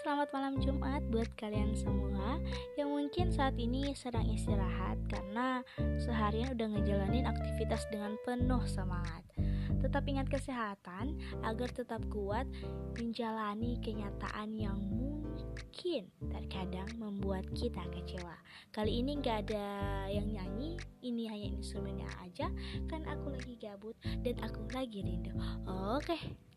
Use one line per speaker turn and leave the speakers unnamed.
selamat malam Jumat buat kalian semua yang mungkin saat ini sedang istirahat karena seharian udah ngejalanin aktivitas dengan penuh semangat. Tetap ingat kesehatan agar tetap kuat menjalani kenyataan yang mungkin terkadang membuat kita kecewa. Kali ini gak ada yang nyanyi, ini hanya instrumennya aja kan aku lagi gabut dan aku lagi rindu. Oke.